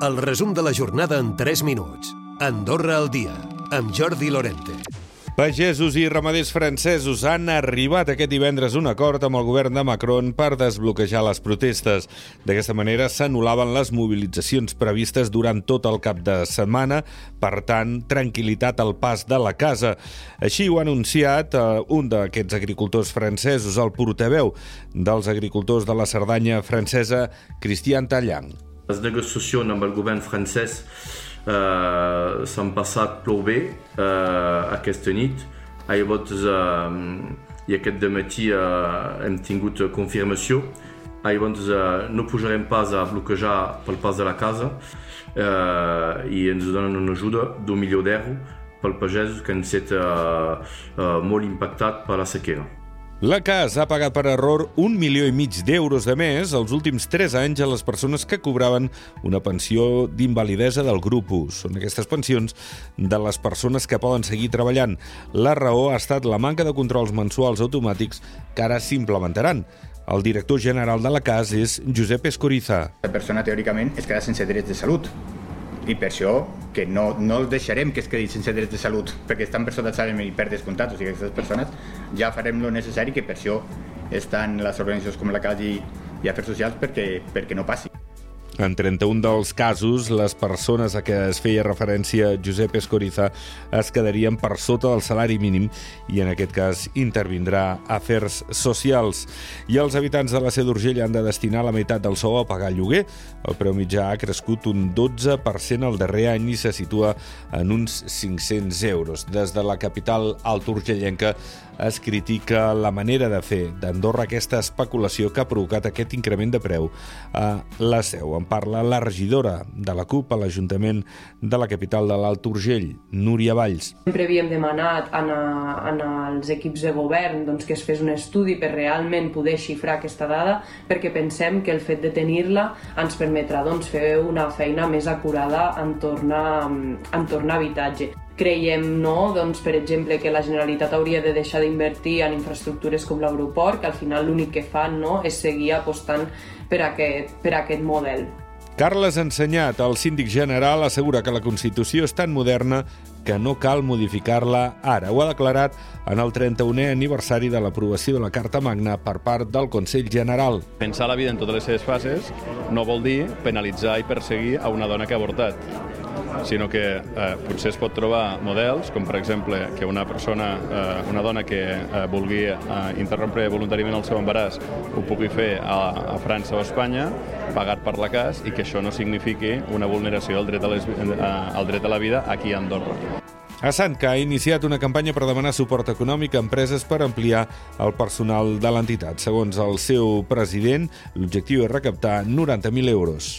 El resum de la jornada en 3 minuts. Andorra al dia, amb Jordi Lorente. Pagesos i ramaders francesos han arribat aquest divendres un acord amb el govern de Macron per desbloquejar les protestes. D'aquesta manera s'anul·laven les mobilitzacions previstes durant tot el cap de setmana, per tant, tranquil·litat al pas de la casa. Així ho ha anunciat eh, un d'aquests agricultors francesos, el portaveu dels agricultors de la Cerdanya francesa, Christian Tallang. Les negociacions amb el govern francès uh, s'han passat prou bé uh, aquesta nit. Llavors, uh, i aquest matí uh, hem tingut confirmació. Llavors, uh, no pujarem pas a bloquejar pel pas de la casa uh, i ens donen una ajuda d'un milió d'euros pel pagès que han estat uh, uh, molt impactat per la sequera. La CAS ha pagat per error un milió i mig d'euros de més els últims 3 anys a les persones que cobraven una pensió d'invalidesa del grup 1. Són aquestes pensions de les persones que poden seguir treballant. La raó ha estat la manca de controls mensuals automàtics que ara s'implementaran. El director general de la CAS és Josep Escoriza. La persona, teòricament, es queda sense drets de salut i per això que no, no els deixarem que es quedin sense drets de salut perquè estan per sota salari i per descomptat, o sigui, aquestes persones ja farem lo necessari que per això estan les organitzacions com la CAS i, i Afers Socials perquè, perquè no passi. En 31 dels casos, les persones a què es feia referència Josep Escoriza es quedarien per sota del salari mínim i en aquest cas intervindrà Afers Socials. I els habitants de la Seu d'Urgell han de destinar la meitat del sou a pagar lloguer. El preu mitjà ha crescut un 12% el darrer any i se situa en uns 500 euros. Des de la capital alturgellenca es critica la manera de fer d'Andorra aquesta especulació que ha provocat aquest increment de preu a la Seu. En parla la regidora de la CUP a l'Ajuntament de la capital de l'Alt Urgell, Núria Valls. Sempre havíem demanat en, a, els equips de govern doncs, que es fes un estudi per realment poder xifrar aquesta dada, perquè pensem que el fet de tenir-la ens permetrà doncs, fer una feina més acurada en tornar, en tornar a habitatge creiem, no, doncs, per exemple, que la Generalitat hauria de deixar d'invertir en infraestructures com l'aeroport, que al final l'únic que fan no, és seguir apostant per aquest, per aquest model. Carles Ensenyat, el síndic general, assegura que la Constitució és tan moderna que no cal modificar-la ara. Ho ha declarat en el 31è aniversari de l'aprovació de la Carta Magna per part del Consell General. Pensar la vida en totes les seves fases no vol dir penalitzar i perseguir a una dona que ha avortat sinó que eh, potser es pot trobar models, com per exemple que una persona, eh, una dona que eh, vulgui eh, interrompre voluntàriament el seu embaràs ho pugui fer a, a França o a Espanya, pagat per la CAS, i que això no signifiqui una vulneració del dret a, les, eh, al dret a la vida aquí a Andorra. A Sant que ha iniciat una campanya per demanar suport econòmic a empreses per ampliar el personal de l'entitat. Segons el seu president, l'objectiu és recaptar 90.000 euros.